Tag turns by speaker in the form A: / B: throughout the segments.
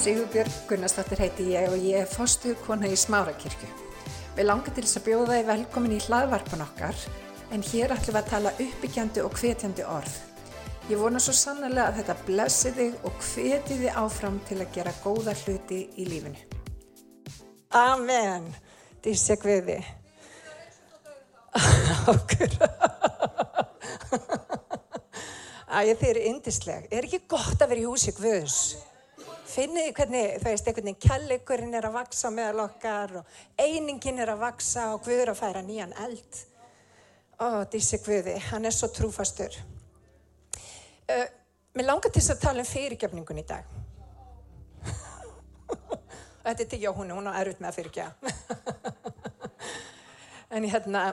A: Sigurbjörg Gunnarsdóttir heiti ég og ég er fostu kona í Smárakirkju. Við langar til þess að bjóða þið velkomin í hlaðvarpan okkar en hér ætlum við að tala uppbyggjandi og hvetjandi orð. Ég vona svo sannlega að þetta blessi þig og hveti þið áfram til að gera góða hluti í lífinu. Amen. Dísi Guði. Okkur. Æ, þið eru indisleg. Er ekki gott að vera í húsi Guðs? Finnið þið hvernig, þú veist, einhvern veginn kellegurinn er að vaksa meðal okkar og einingin er að vaksa og Guður að færa nýjan eld. Ó, dísi Guði, hann er svo trúfastur. Uh, mér langar til þess að tala um fyrirgefningun í dag. Þetta er til Jóhunu, hún á erfitt með að fyrirgefa. en ég hérna,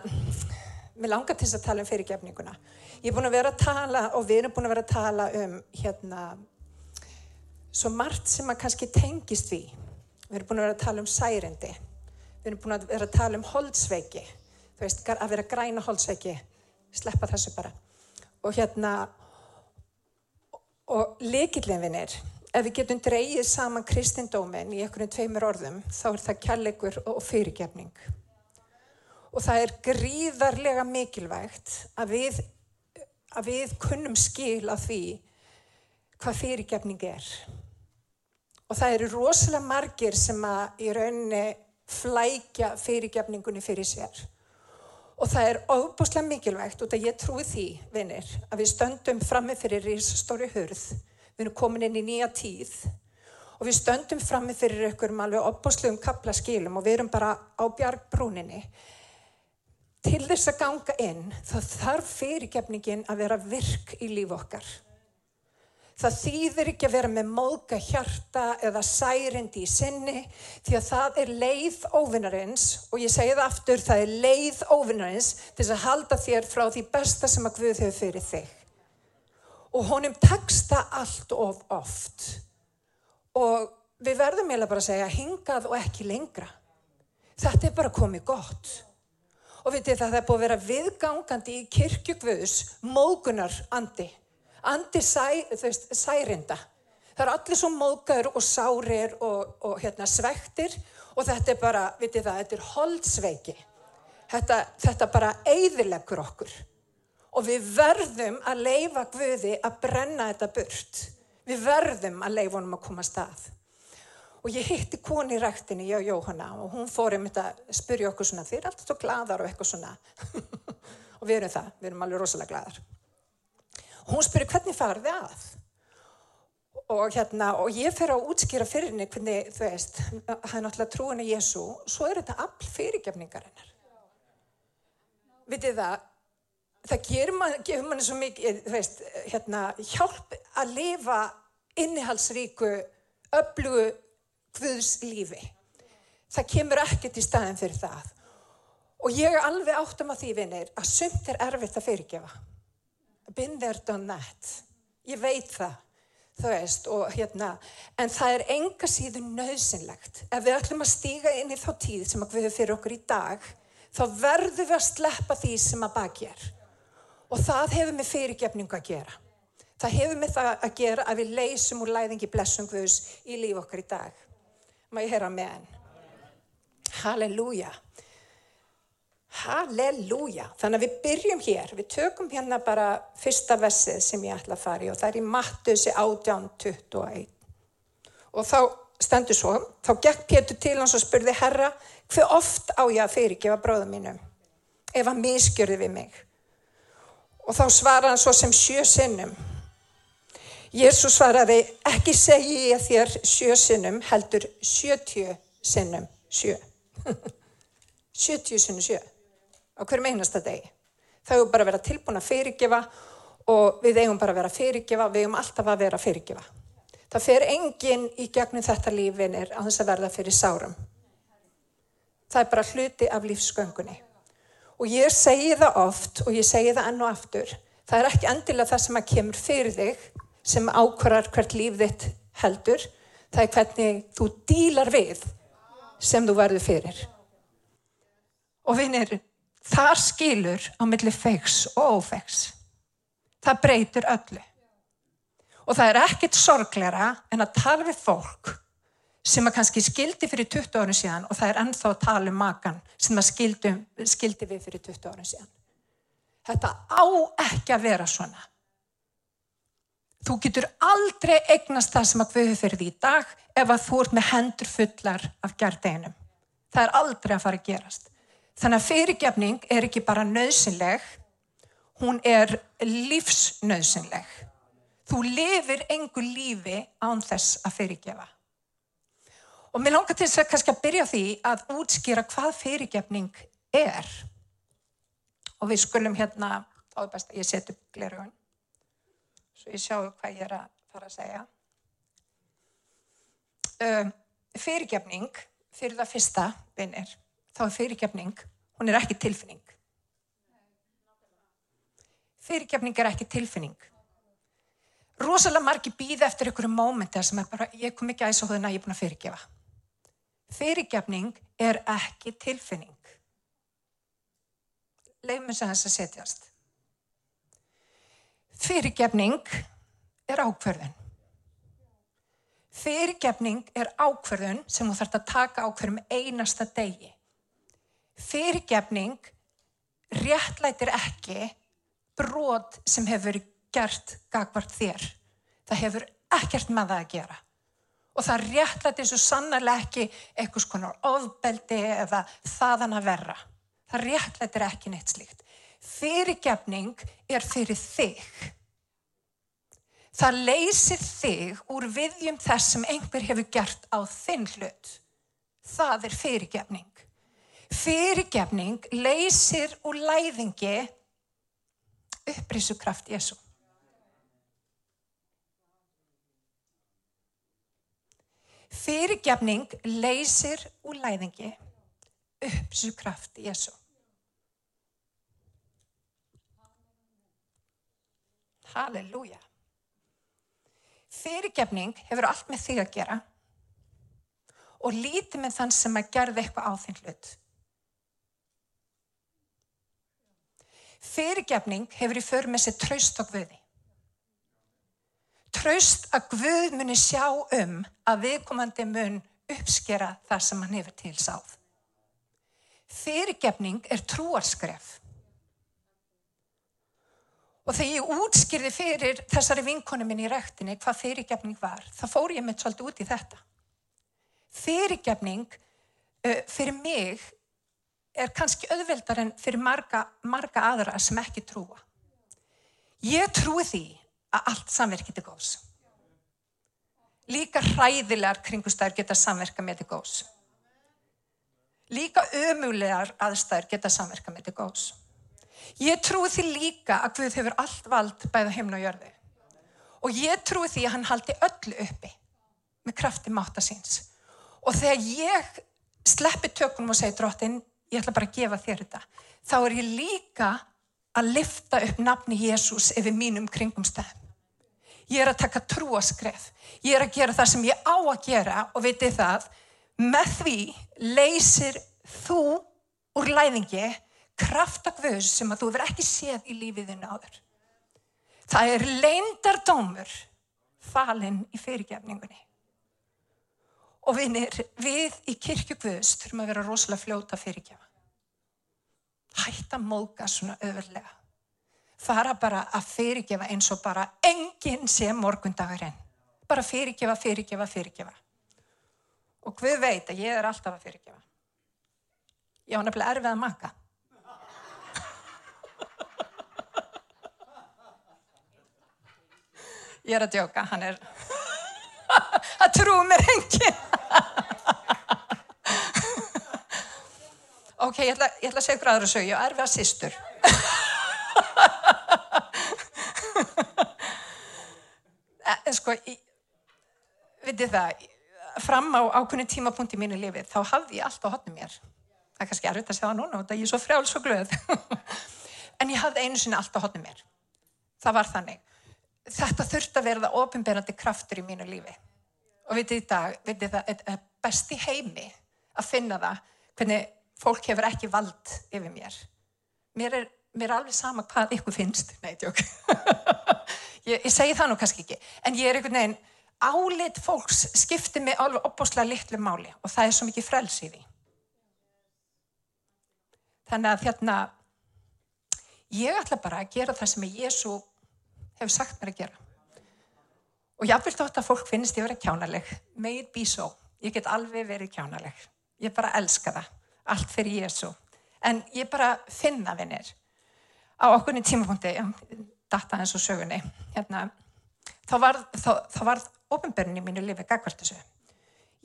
A: mér langar til þess að tala um fyrirgefninguna. Ég er búin að vera að tala og við erum búin að vera að tala um hérna svo margt sem að kannski tengist við. Við erum búin að vera að tala um særindi. Við erum búin að vera að tala um holdsveiki. Þú veist, að vera græna holdsveiki. Sleppa þessu bara. Og hérna, og likillinfinir, ef við getum dreyið saman kristindómin í einhvern tveimur orðum, þá er það kjallegur og fyrirgefning. Og það er gríðarlega mikilvægt að við, að við kunnum skil af því hvað fyrirgefning er. Og það eru rosalega margir sem að í rauninni flækja fyrirgefningunni fyrir sér. Og það er óbúslega mikilvægt og það ég trúi því, vinnir, að við stöndum frammi fyrir risastóri hurð. Við erum komin inn í nýja tíð og við stöndum frammi fyrir ykkur um alveg óbúslegum kaplaskilum og við erum bara á bjargbrúninni. Til þess að ganga inn þá þarf fyrirgefningin að vera virk í líf okkar. Það þýðir ekki að vera með móðga hjarta eða særindi í sinni því að það er leið óvinnarins og ég segi það aftur, það er leið óvinnarins til að halda þér frá því besta sem að Guð hefur fyrir þig. Og honum teksta allt of oft og við verðum eiginlega bara að segja hingað og ekki lengra. Þetta er bara komið gott. Og vitið það, það er búið að vera viðgangandi í kirkjugvöðus mógunar andi andi sæ, veist, særinda. Það eru allir svo móðgæður og sárir og, og hérna, svektir og þetta er bara, vitið það, þetta er holdsveiki. Þetta, þetta bara eigðilegur okkur. Og við verðum að leifa Guði að brenna þetta burt. Við verðum að leifa honum að koma að stað. Og ég hitti koni í rættinni, ég og Jóhanna, og hún fór um þetta að spyrja okkur svona, þið er alltaf svo gladar og eitthvað svona. og við erum það, við erum alveg rosalega gladar. Hún spyrir hvernig farið þið að? Og, hérna, og ég fer að útskýra fyrir henni hvernig, þú veist, það er náttúrulega trúin í Jésu, svo er þetta all fyrirgefningarinnar. Vitið það, það gefur manni man, svo mikið, þú veist, hérna, hjálp að lifa innihalsríku, öflugu hvudus lífi. Það kemur ekkert í staðin fyrir það. Og ég er alveg áttum að því, vinnir, að sumt er erfitt að fyrirgefa been there, done that. Ég veit það, þú veist, og hérna, en það er enga síður nöðsynlegt. Ef við ætlum að stíga inn í þá tíð sem að við fyrir okkur í dag, þá verðum við að sleppa því sem að baki er. Og það hefur með fyrirgefningu að gera. Það hefur með það að gera að við leysum úr læðingi blessum Guðs í líf okkar í dag. Má ég heyra með henn? Halleluja. Halleluja. Þannig að við byrjum hér, við tökum hérna bara fyrsta vessið sem ég ætla að fara í og það er í Mattusi 18.21. Og þá stendur svo, þá gekk Pétur til hans og spurði Herra, hver oft á ég að fyrirgefa bróðum mínum ef hann miskjörði við mig? Og þá svaraði hann svo sem sjö sinnum. Jésu svaraði, ekki segi ég þér sjö sinnum, heldur sjötjö sinnum sjö. Sjötjö sinnum sjö á hverjum einasta degi. Það hefur bara verið tilbúin að fyrirgefa og við eigum bara að vera að fyrirgefa, við eigum alltaf að vera að fyrirgefa. Það fer enginn í gegnum þetta lífinir að þess að verða fyrir sárum. Það er bara hluti af lífsgöngunni. Og ég segi það oft og ég segi það enn og aftur. Það er ekki endilega það sem að kemur fyrir þig sem ákvarðar hvert líf þitt heldur. Það er hvernig þú dílar við sem þú verður fyrir. Og vinir, Þar skilur á milli feigs og ófeigs. Það breytur öllu. Og það er ekkit sorglera en að tala við fólk sem að kannski skildi fyrir 20 árun síðan og það er ennþá að tala um makan sem að skildi, skildi við fyrir 20 árun síðan. Þetta á ekki að vera svona. Þú getur aldrei eignast það sem að Guði fyrir því í dag ef að þú ert með hendur fullar af gerðeinum. Það er aldrei að fara að gerast. Þannig að fyrirgefning er ekki bara nöðsynleg, hún er lífsnöðsynleg. Þú lifir engu lífi án þess að fyrirgefa. Og mér langar til þess að kannski að byrja því að útskýra hvað fyrirgefning er. Og við skulum hérna, þá er best að ég setja upp glerugun, svo ég sjáu hvað ég er að fara að segja. Uh, fyrirgefning, fyrir það fyrsta, vinnir, þá er fyrirgefning, hún er ekki tilfinning. Fyrirgefning er ekki tilfinning. Rosalega margi býða eftir einhverju mómenti sem er bara, ég kom ekki aðeins á en ég er búin að fyrirgefa. Fyrirgefning er ekki tilfinning. Leifum að þess að setjast. Fyrirgefning er ákverðun. Fyrirgefning er ákverðun sem þú þarfst að taka ákverðum einasta degi. Fyrirgefning réttlætir ekki brot sem hefur gert gagvart þér. Það hefur ekkert með það að gera. Og það réttlætir svo sannarlega ekki eitthvað skonar ofbeldi eða þaðan að verra. Það réttlætir ekki neitt slíkt. Fyrirgefning er fyrir þig. Það leysir þig úr viðjum þess sem einhver hefur gert á þinn hlut. Það er fyrirgefning. Fyrirgefning leysir úr læðingi upprísukraft Jésu. Fyrirgefning leysir úr læðingi upprísukraft Jésu. Halleluja. Fyrirgefning hefur allt með þig að gera og lítið með þann sem að gerða eitthvað á þinn hlut. Fyrirgefning hefur í för með sér traust á Guði. Traust að Guð muni sjá um að viðkomandi mun uppskera það sem hann hefur til sáð. Fyrirgefning er trúarskref. Og þegar ég útskýrði fyrir þessari vinkonu minn í rektinni hvað fyrirgefning var, þá fór ég mitt svolítið út í þetta. Fyrirgefning uh, fyrir mig er kannski auðveldar en fyrir marga, marga aðra sem ekki trúa. Ég trúi því að allt samverkið er góðs. Líka hræðilegar kringustæður geta samverka með til góðs. Líka ömulegar aðstæður geta samverka með til góðs. Ég trúi því líka að Guð hefur allt vald bæða heimna og jörðu. Og ég trúi því að hann haldi öllu uppi með krafti máta síns. Og þegar ég sleppi tökunum og segi drottin, ég ætla bara að gefa þér þetta, þá er ég líka að lifta upp nafni Jésús yfir mínum kringumstæðum. Ég er að taka trúaskref. Ég er að gera það sem ég á að gera og veitir það, með því leysir þú úr læðingi kraftakvöðs sem að þú verð ekki séð í lífiðinu áður. Það er leindardómur falinn í fyrirgefningunni. Og vinir, við í kirkjugvöðs þurfum að vera rosalega fljóta fyrirgefa. Hætta móka svona öðurlega. Fara bara að fyrirgefa eins og bara enginn sem morgundagurinn. Bara fyrirgefa, fyrirgefa, fyrirgefa. Og við veit að ég er alltaf að fyrirgefa. Ég á nefnilega erfið að maka. Ég er að djóka, hann er... Það trúi mér enginn. ok, ég ætla, ég ætla að segja ykkur aðra sög, ég er erfið að sýstur. en sko, vitið það, fram á ákunni tímapunkt í mínu lifi, þá hafði ég allt á hotnum mér. Það er kannski erfitt að segja það núna, þetta ég er svo frjáls og glöð. en ég hafði einu sinni allt á hotnum mér. Það var þannig. Þetta þurfti að verða ofinberandi kraftur í mínu lífi. Og vitið í dag, vitið það, er best í heimi að finna það hvernig fólk hefur ekki vald yfir mér. Mér er, mér er alveg sama hvað ykkur finnst. Nei, tjók. ég, ég segi það nú kannski ekki. En ég er einhvern veginn álit fólks skiptir mig alveg opbúslega litlu máli og það er svo mikið frels í því. Þannig að hérna, ég ætla bara að gera það sem Jésu hefur sagt mér að gera. Og ég vil þótt að fólk finnst ég verið kjánaleg, may it be so. Ég get alveg verið kjánaleg. Ég bara elska það, allt fyrir Jésu. En ég bara finna vinnir á okkurni tímapunkti, data eins og sögunni, hérna, þá var, þá, þá var ofinbörn í mínu lifi gagvart þessu.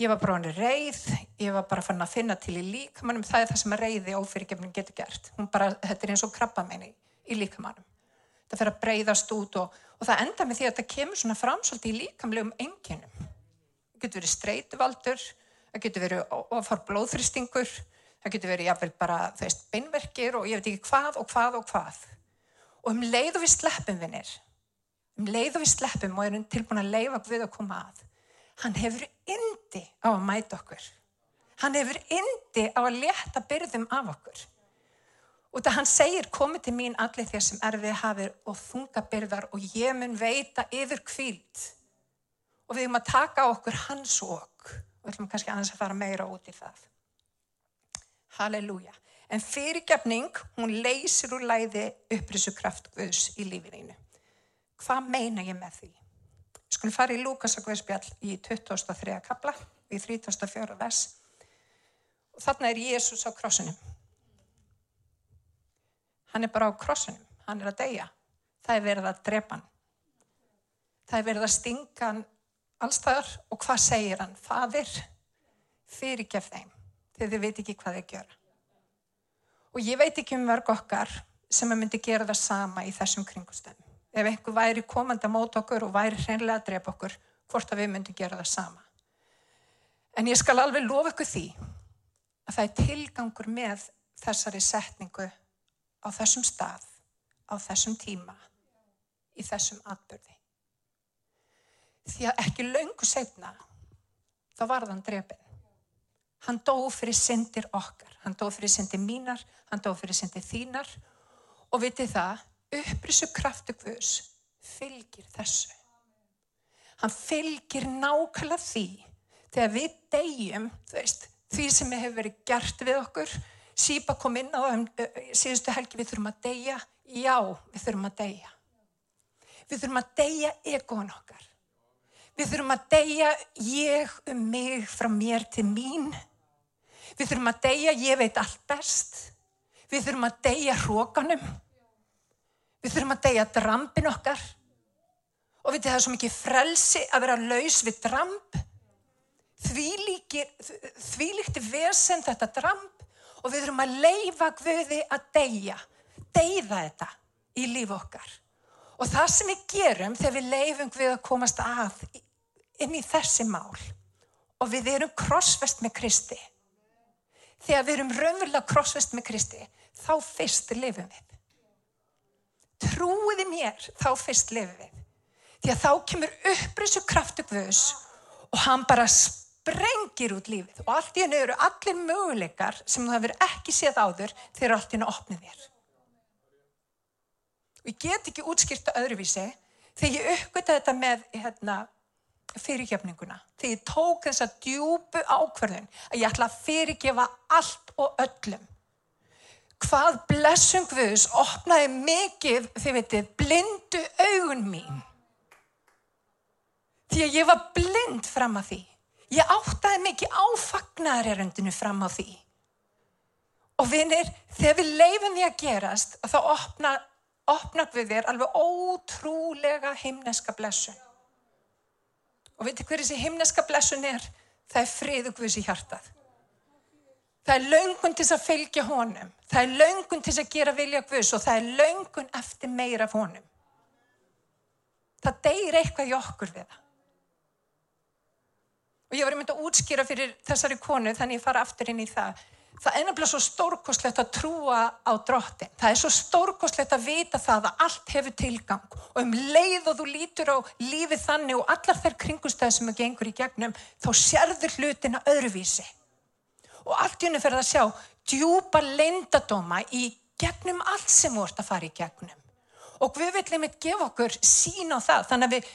A: Ég var bara hann reyð, ég var bara fann að finna til í líkamannum, það er það sem að reyði ófyrirgefning getur gert. Hún bara, þetta er eins og krabba meini í líkamannum. Það fyrir að breyðast út og, og það enda með því að það kemur svona framsóldi í líkamlegum enginum. Það getur verið streytuvaldur, það getur verið ofar blóðfristingur, það getur verið jáfnveil bara, veist, beinverkir og ég veit ekki hvað og hvað og hvað. Og um leið og við sleppum vinnir, um leið og við sleppum og erum tilbúin að leifa við að koma að, hann hefur indi á að mæta okkur. Hann hefur indi á að leta byrðum af okkur. Og það hann segir, komið til mín allir þér sem erfið hafið og þunga byrðar og ég mun veita yfir kvíld. Og við erum að taka okkur hans okk. Og við ætlum kannski aðeins að fara meira út í það. Halleluja. En fyrirgefning, hún leysir úr læði upprisu kraft Guðs í lífinu. Hvað meina ég með því? Skulum fara í Lúkasakveðspjall í 2003. kapla, í 34. vers. Og þarna er Jésús á krossunum. Hann er bara á krossunum, hann er að deyja. Það er verið að drepa hann. Það er verið að stinga hann allstaðar og hvað segir hann? Fadir, fyrirgef þeim, þegar þið veit ekki hvað þið gera. Og ég veit ekki um verk okkar sem að myndi gera það sama í þessum kringustöðum. Ef einhver væri komandi að móta okkur og væri hreinlega að drepa okkur, hvort að við myndum gera það sama. En ég skal alveg lofa ykkur því að það er tilgangur með þessari setningu á þessum stað, á þessum tíma, í þessum atbyrði. Því að ekki laungu setna, þá var þann drefin. Hann dó fyrir syndir okkar, hann dó fyrir syndir mínar, hann dó fyrir syndir þínar og vitið það, upprisu kraftu Guðs fylgir þessu. Hann fylgir nákvæmlega því þegar við deyjum, veist, því sem hefur verið gert við okkur, sípa kom inn á um, síðustu helgi við þurfum að deyja, já, við þurfum að deyja. Við þurfum að deyja egon okkar. Við þurfum að deyja ég um mig frá mér til mín Við þurfum að deyja, ég veit allt best. Við þurfum að deyja hrókanum. Við þurfum að deyja drampin okkar. Og við það er svo mikið frelsi að vera laus við dramp. Því, líkir, því líkti vesen þetta dramp og við þurfum að leifa Guði að deyja. Deyða þetta í líf okkar. Og það sem við gerum þegar við leifum Guði að komast að inn í þessi mál og við erum krossvest með Kristi þegar við erum raunverulega krossvest með Kristi, þá fyrst lifum við. Trúiði mér, þá fyrst lifum við. Því að þá kemur upprisu kraftu Guðs og hann bara sprengir út lífið og allt í hennu eru allir möguleikar sem þú hefur ekki séð áður þegar allt í hennu opnið þér. Og ég get ekki útskýrta öðruvísi þegar ég uppgötta þetta með hérna, fyrirgefninguna. Þegar ég tók þessa djúbu ákverðun að ég ætla að fyrirgefa allt og öllum. Hvað blessum Guðs opnaði mikið, þið veitir, blindu augun mín. Því að ég var blind fram að því. Ég áttaði mikið áfagnarerendinu fram að því. Og vinir, þegar við leifum því að gerast, þá opna, opna við þér alveg ótrúlega himneska blessun. Og veitir hver þessi himneska blessun er? Það er friðu Guðs í hjartað. Það er laungun til að fylgja honum. Það er laungun til að gera vilja Guðs og það er laungun eftir meira af honum. Það deyir eitthvað í okkur við það. Og ég var þetta að útskýra fyrir þessari konu þannig ég fara aftur inn í það það er nefnilega svo stórkoslegt að trúa á drottin. Það er svo stórkoslegt að vita það að allt hefur tilgang og um leið og þú lítur á lífið þannig og allar þær kringustæði sem að gengur í gegnum, þá sérður hlutina öðruvísi. Og allt í hennu fer að sjá djúpa leindadóma í gegnum allt sem ert að fara í gegnum. Og við viljum eitthvað gefa okkur sín á það, þannig að við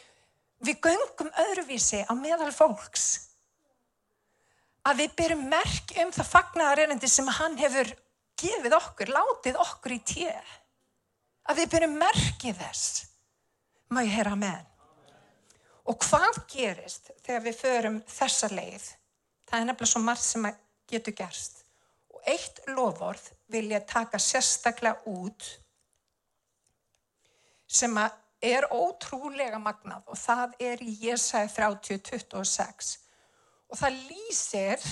A: við göngum öðruvísi á meðal fólks. Að við byrjum merk um það fagnaðareynandi sem hann hefur gefið okkur, látið okkur í tér. Að við byrjum merkið þess. Má ég heyra með? Og hvað gerist þegar við förum þessa leið? Það er nefnilega svo margt sem getur gerst. Og eitt lofórð vil ég taka sérstaklega út sem er ótrúlega magnað og það er í Jésæði 30.26 og það lýsir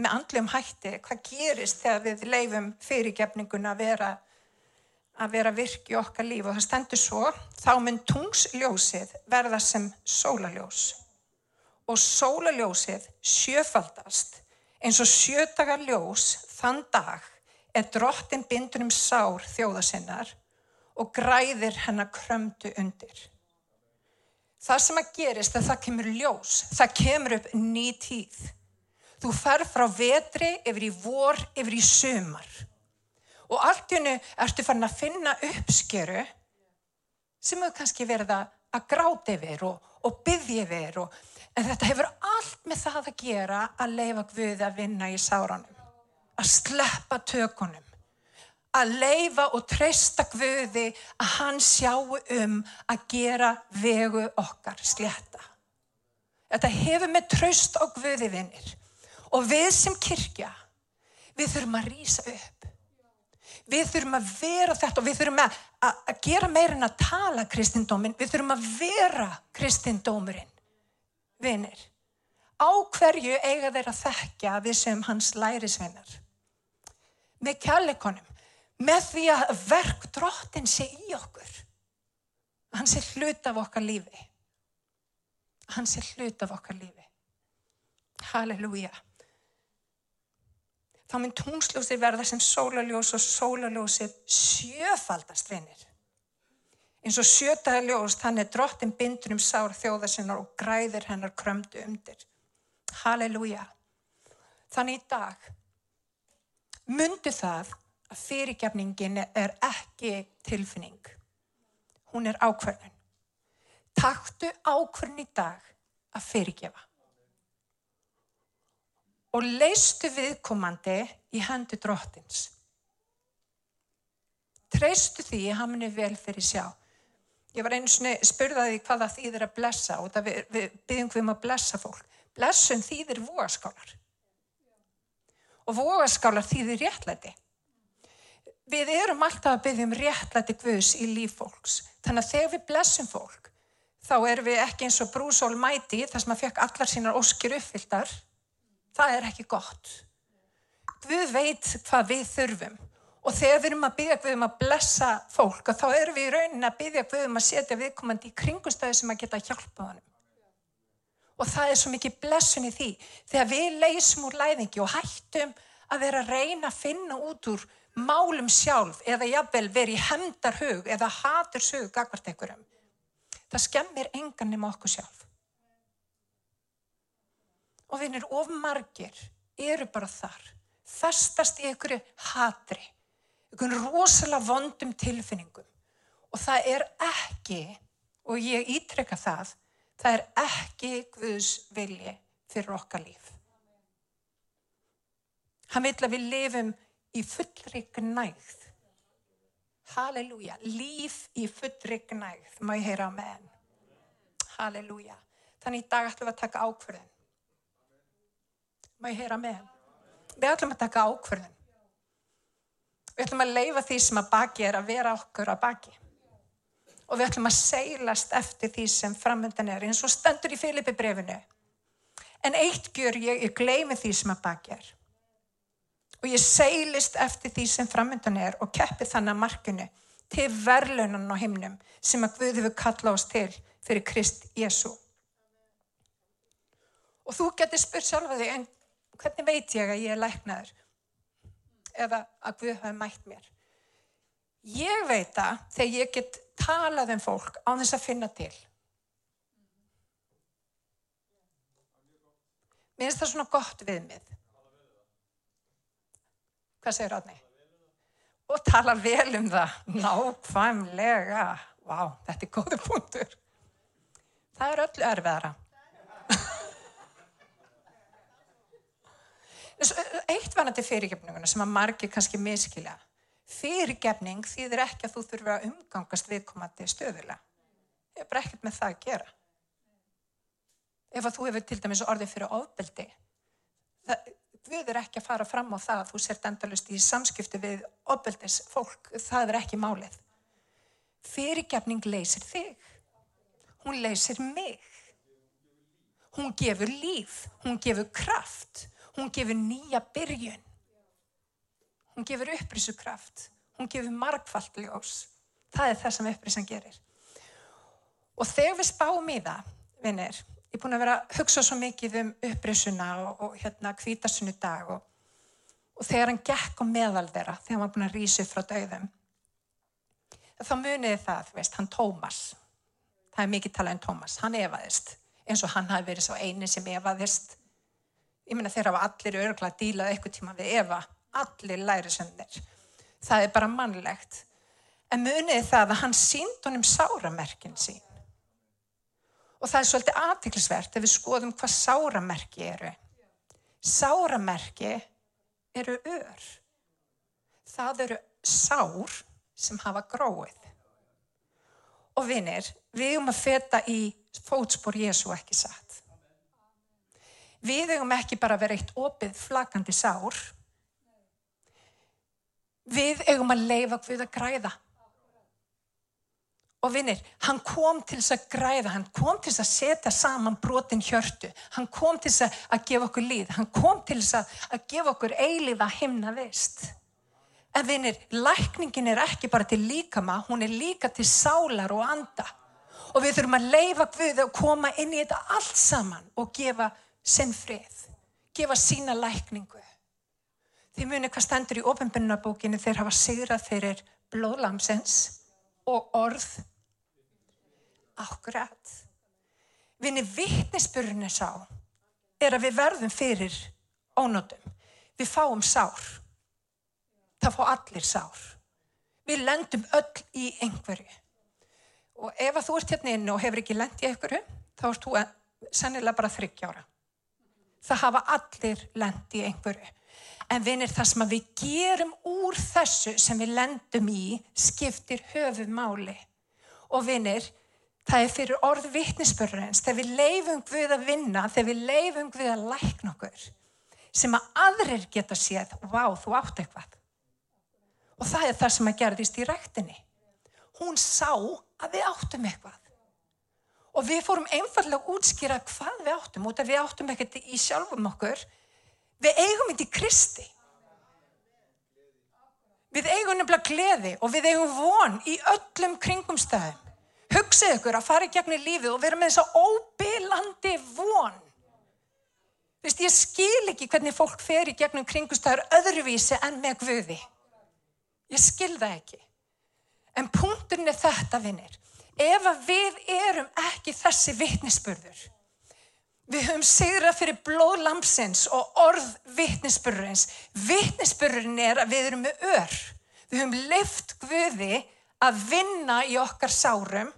A: með andlum hætti hvað gerist þegar við leifum fyrirgefninguna að vera, að vera virk í okkar líf og það stendur svo þá mun tungsljósið verða sem sólaljós og sólaljósið sjöfaldast eins og sjödagar ljós þann dag er drottin bindur um sár þjóðasinnar og græðir hennar krömdu undir. Það sem að gerist er að það kemur ljós, það kemur upp ný tíð. Þú fer frá vetri yfir í vor, yfir í sumar. Og allt í hennu ertu farin að finna uppskeru sem hefur kannski verið að gráti yfir og, og byggja yfir. Og, en þetta hefur allt með það að gera að leifa Guði að vinna í sáranum. Að sleppa tökunum að leifa og treysta Guði að hann sjáu um að gera vegu okkar slétta. Þetta hefur með tröst á Guði vinnir og við sem kirkja, við þurfum að rýsa upp. Við þurfum að vera þetta og við þurfum að, að, að gera meirinn að tala kristindóminn, við þurfum að vera kristindómurinn, vinnir. Á hverju eiga þeir að þekkja við sem hans lærisvinnar? Með kjallekonum með því að verk drottin sé í okkur. Hann sé hlut af okkar lífi. Hann sé hlut af okkar lífi. Halleluja. Þá minn tungsljósi verða sem sólaljós og sólaljósið sjöfaldast vinnir. Eins og sjötaða ljós þannig drottin bindur um sár þjóðasinnar og græðir hennar krömdu undir. Halleluja. Þannig í dag myndu það að fyrirgefningin er ekki tilfinning. Hún er ákvörðun. Takktu ákvörðun í dag að fyrirgefa. Og leistu viðkomandi í hendu drottins. Treystu því að hann er vel fyrir sjá. Ég var einu svona spurðaði hvaða þýðir að blessa og við, við byggjum við um að blessa fólk. Blessun þýðir vogaskálar. Og vogaskálar þýðir réttlæti. Við erum alltaf að byggja um réttlæti Guðs í líf fólks. Þannig að þegar við blessum fólk, þá erum við ekki eins og brúsól mæti þar sem að fekk allar sínar óskir uppfylltar. Það er ekki gott. Guð veit hvað við þurfum. Og þegar við erum að byggja Guðum að blessa fólk, þá erum við í rauninni að byggja Guðum að setja viðkomandi í kringustæði sem að geta hjálpa honum. Og það er svo mikið blessun í því. Þegar við leysum úr læðingi og hættum að vera að reyna að finna út úr málum sjálf eða jafnvel verið í hendarhug eða haturshug gagvart einhverjum. Það skemmir engan nema okkur sjálf. Og vinnir ofmargir eru bara þar. Festast í einhverju hatri, einhverju rosalega vondum tilfinningum. Og það er ekki, og ég ítrekka það, það er ekki Guðs vilji fyrir okkar líf. Hann vil að við lifum í fullri gnægð. Halleluja. Líf í fullri gnægð. Má ég heyra á meðan. Halleluja. Þannig í dag ætlum við að taka ákverðin. Má ég heyra með? Við ætlum að taka ákverðin. Við ætlum að leifa því sem að baki er að vera okkur að baki. Og við ætlum að seilast eftir því sem framöndan er eins og stendur í Filipi brefinu. En eitt gjör ég, ég gleymi því sem að baki er og ég seilist eftir því sem framöndan er og keppi þannig að markinu til verðlunan á himnum sem að Guð hefur kallað oss til fyrir Krist Jésu. Og þú getur spurt sjálfa þig, en hvernig veit ég að ég er læknaður? Eða að Guð hafi mætt mér? Ég veit það þegar ég get talað um fólk á þess að finna til. Mér finnst það svona gott við mið. Hvað segir Ráðni? Og tala vel um það, nákvæmlega. Vá, þetta er góður punktur. Það er öllu erfiðara. Eitt vanandi fyrirgefninguna sem að margir kannski miskilja. Fyrirgefning þýðir ekki að þú þurfur að umgangast viðkomandi stöðulega. Það er bara ekkert með það að gera. Ef að þú hefur til dæmis orðið fyrir ofbeldi, það, við erum ekki að fara fram á það að þú sért endalust í samskiptu við ofbeldis fólk, það er ekki málið. Fyrirgefning leysir þig. Hún leysir mig. Hún gefur líf, hún gefur kraft, hún gefur nýja byrjun. Hún gefur upprísu kraft, hún gefur margfald ljós. Það er það sem upprisan gerir. Og þegar við spáum í það, vinnir, ég er búin að vera að hugsa svo mikið um upprisuna og, og hérna kvítasunni dag og, og þegar hann gekk á meðal þeirra, þegar hann var búin að rýsa frá dauðum, þá muniði það, veist, hann Tómas, það er mikið talað um Tómas, hann evaðist, eins og hann hafi verið svo eini sem evaðist. Ég meina þeirra var allir örgla að díla eitthvað tíma við eva, allir lærisöndir. Það er bara mannlegt. En muniði það að hann sínd honum sáramerkin sín. Og það er svolítið aðtiklisvert ef við skoðum hvað sáramerki eru. Sáramerki eru ör. Það eru sár sem hafa gróið. Og vinir, við erum að feta í fótspór Jésu ekki satt. Við eigum ekki bara að vera eitt opið flakandi sár. Við eigum að leifa hvað að græða. Og vinnir, hann kom til þess að græða, hann kom til þess að setja saman brotin hjörtu, hann kom til þess að gefa okkur líð, hann kom til þess að gefa okkur eilifa himna vist. En vinnir, lækningin er ekki bara til líkama, hún er líka til sálar og anda. Og við þurfum að leifa Guði og koma inn í þetta allt saman og gefa sinn frið, gefa sína lækningu. Þið munir hvað stendur í ofinbennabókinu þeir hafa sigrað fyrir blóðlamsens og orð Akkurat. Vinni vittnesbyrjunni sá er að við verðum fyrir ónótum. Við fáum sár. Það fá allir sár. Við lendum öll í einhverju. Og ef að þú ert hérna inn og hefur ekki lend í einhverju, þá ert þú sennilega bara þryggjára. Það hafa allir lend í einhverju. En vinir það sem við gerum úr þessu sem við lendum í skiptir höfumáli. Og vinir, Það er fyrir orð vittnisspörurins, þegar við leifum við að vinna, þegar við leifum við að lækna okkur, sem að aðrir geta séð, vá, þú átt eitthvað. Og það er það sem að gerðist í rættinni. Hún sá að við áttum eitthvað. Og við fórum einfallega að útskýra hvað við áttum, út af við áttum ekkert í sjálfum okkur. Við eigum þetta í Kristi. Við eigum nefnilega gleði og við eigum von í öllum kringumstæðum. Hugsið ykkur að fara í gegnum lífið og vera með þessa óbylandi von. Vist, ég skil ekki hvernig fólk fer í gegnum kringustæður öðruvísi en með Guði. Ég skil það ekki. En punkturinn er þetta, vinnir. Ef við erum ekki þessi vittnisspörður, við höfum sigrað fyrir blóðlampsins og orð vittnisspörðurins. Vittnisspörðurinn er að við erum með ör. Við höfum leift Guði að vinna í okkar sárum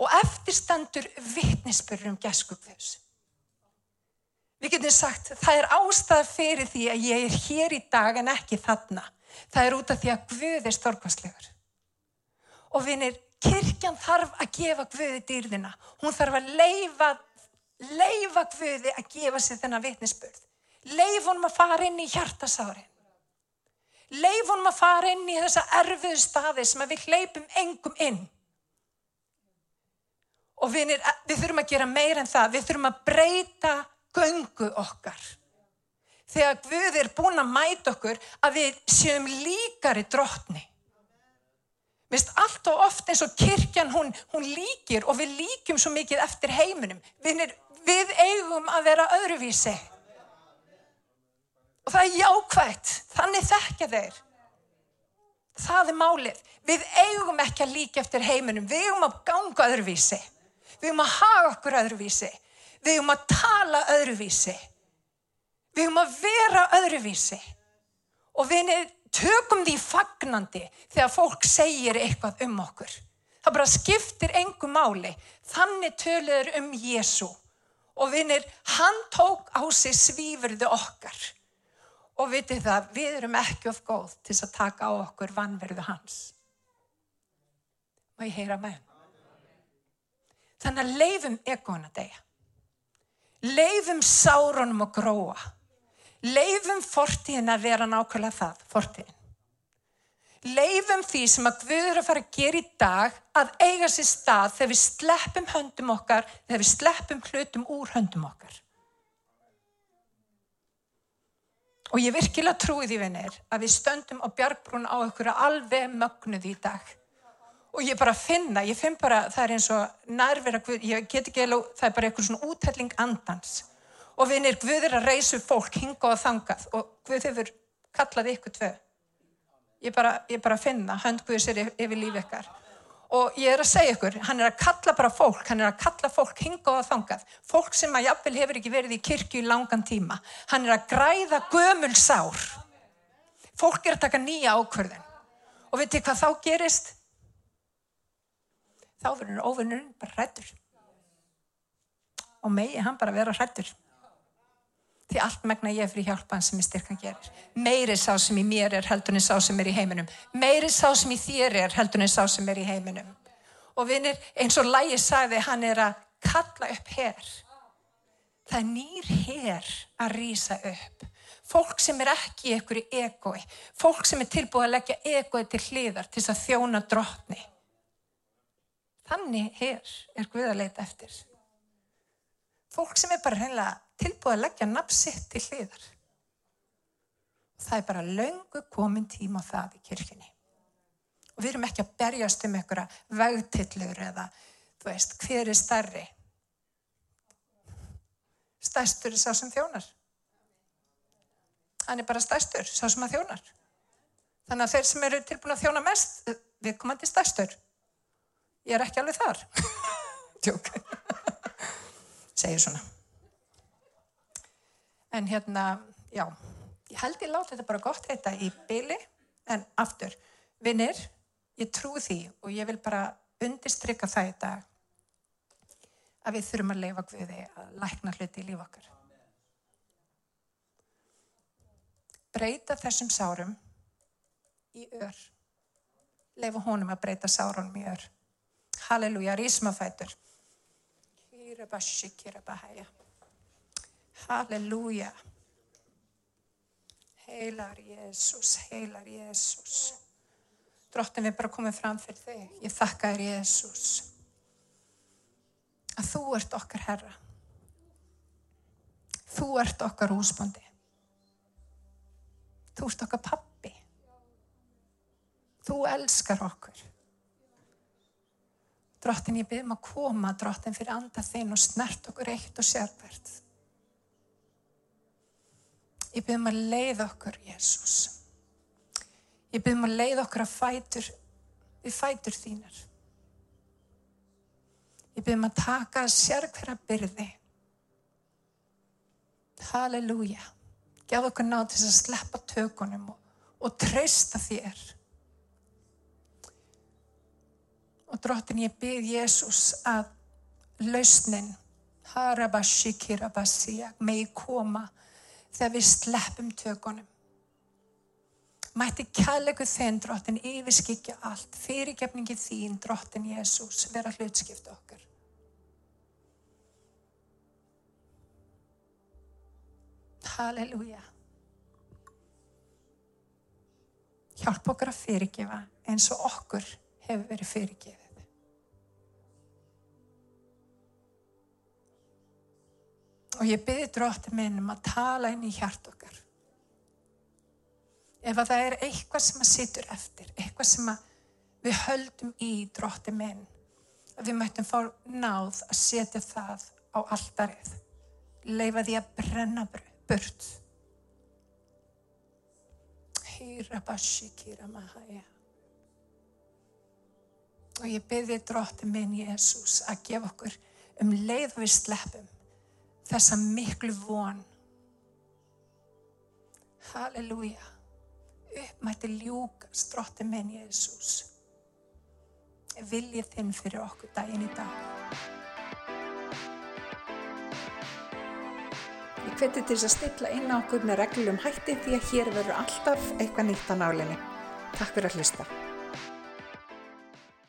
A: og eftirstandur vittnisspörur um gæskugðus. Við getum sagt, það er ástæða fyrir því að ég er hér í dag en ekki þarna. Það er út af því að Guð er stórkvæmslegur. Og vinir, kirkjan þarf að gefa Guði dýrðina. Hún þarf að leifa, leifa Guði að gefa sér þennan vittnisspörð. Leif honum að fara inn í hjartasárin. Leif honum að fara inn í þessa erfiðu staði sem við hleypum engum inn. Og vinir, við þurfum að gera meira en það. Við þurfum að breyta göngu okkar. Þegar Guð er búin að mæta okkur að við séum líkari drottni. Vist, allt og oft eins og kirkjan hún, hún líkir og við líkjum svo mikið eftir heiminum. Vinir, við eigum að vera öðruvísi. Og það er jákvægt. Þannig þekkja þeir. Það er málið. Við eigum ekki að líka eftir heiminum. Við eigum að ganga öðruvísi. Við höfum að haga okkur öðruvísi. Við höfum að tala öðruvísi. Við höfum að vera öðruvísi. Og við tökum því fagnandi þegar fólk segir eitthvað um okkur. Það bara skiptir engu máli. Þannig töluður um Jésu. Og vinir, hann tók á sig svífurðu okkar. Og vitið það, við erum ekki of góð til að taka á okkur vannverðu hans. Má ég heyra með hann? Þannig að leifum ekona degja. Leifum sárunum að gróa. Leifum fortíðin að vera nákvæmlega það, fortíðin. Leifum því sem að Guður að fara að gera í dag að eiga sér stað þegar við sleppum höndum okkar, þegar við sleppum hlutum úr höndum okkar. Og ég virkilega trúi því vinnir að við stöndum á bjargbrún á okkur alveg mögnuð í dag. Og ég bara finna, ég finn bara, það er eins og nærvera, ég get ekki alveg, það er bara eitthvað svona útælling andans. Og vinnir, Guð er að reysu fólk, hinga og þangað og Guð hefur kallað ykkur tvö. Ég bara, ég bara finna, hönd Guð sér yfir lífi ykkar og ég er að segja ykkur, hann er að kalla bara fólk, hann er að kalla fólk hingað og þangað, fólk sem að jafnvel hefur ekki verið í kirkju í langan tíma, hann er að græða gömul sár, fólk er að taka nýja ákvörðin og veitir hvað þá gerist? Þá verður ofinnurinn bara hrættur og megi hann bara vera hrættur því allt megna ég fyrir hjálpan sem ég styrkan gerir. Meiri sá sem í mér er heldur en sá sem er í heiminum. Meiri sá sem í þér er heldur en sá sem er í heiminum. Og vinnir, eins og Lægi sagði, hann er að kalla upp hér. Það er nýr hér að rýsa upp. Fólk sem er ekki í egoi. Fólk sem er tilbúið að leggja egoi til hliðar til þess að þjóna drotni. Þannig hér er Guð að leita eftir. Fólk sem er bara hreinlega tilbúið að leggja nafn sitt til hliðar. Það er bara löngu komin tíma það í kirkjunni. Og við erum ekki að berjast um einhverja vegtillur eða, þú veist, hver er starri? Stærstur er sá sem þjónar. Hann er bara stærstur, sá sem að þjónar. Þannig að þeir sem eru tilbúin að þjóna mest, við komandi stærstur. Ég er ekki alveg þar. Tjók. Segir svona en hérna, já, ég held ég láta þetta bara gott heita í byli, en aftur, vinnir, ég trú því og ég vil bara undistrykka það dag að við þurfum að leifa Guði að lækna hluti í líf okkar. Breyta þessum sárum í ör. Leifa honum að breyta sárunum í ör. Halleluja, bahæja. Halleluja. Heilar Jésús, heilar Jésús. Drottin við bara komum fram fyrir þig. Ég þakka þér Jésús. Að þú ert okkar herra. Þú ert okkar húsbandi. Þú ert okkar pappi. Þú elskar okkur. Drottin ég byrjum að koma, drottin fyrir anda þinn og snert okkur eitt og sérvert. Ég byrðum að leið okkur, Jésús. Ég byrðum að leið okkur að fætur, við fætur þínar. Ég byrðum að taka sér hverja byrði. Halleluja. Gjaf okkur ná til að sleppa tökunum og, og treysta þér. Og drottin ég byrð Jésús að lausnin, harabashikirabasiya, megi koma þegar við sleppum tökunum. Mætti kærleiku þinn, drottin, yfirskikja allt, fyrirgefningi þín, drottin Jésús, vera hlutskipt okkar. Halleluja. Hjálp okkar að fyrirgefa eins og okkur hefur verið fyrirgefið. Og ég byrði drótti minn um að tala inn í hjart okkar. Ef að það er eitthvað sem að sittur eftir, eitthvað sem að við höldum í drótti minn, að við mættum fá náð að setja það á alldarið. Leifa því að brenna burt. Hýra bashi kýra mahaja. Og ég byrði drótti minn, Jésús, að gefa okkur um leið við sleppum þessa miklu von. Halleluja. Uppmætti ljúka strótti minn Jésús. viljið þinn fyrir okkur daginn í dag. Ég hveti til þess að stilla inn á okkur með reglum hætti því að hér verður alltaf eitthvað nýtt á nálinni. Takk fyrir að hlusta.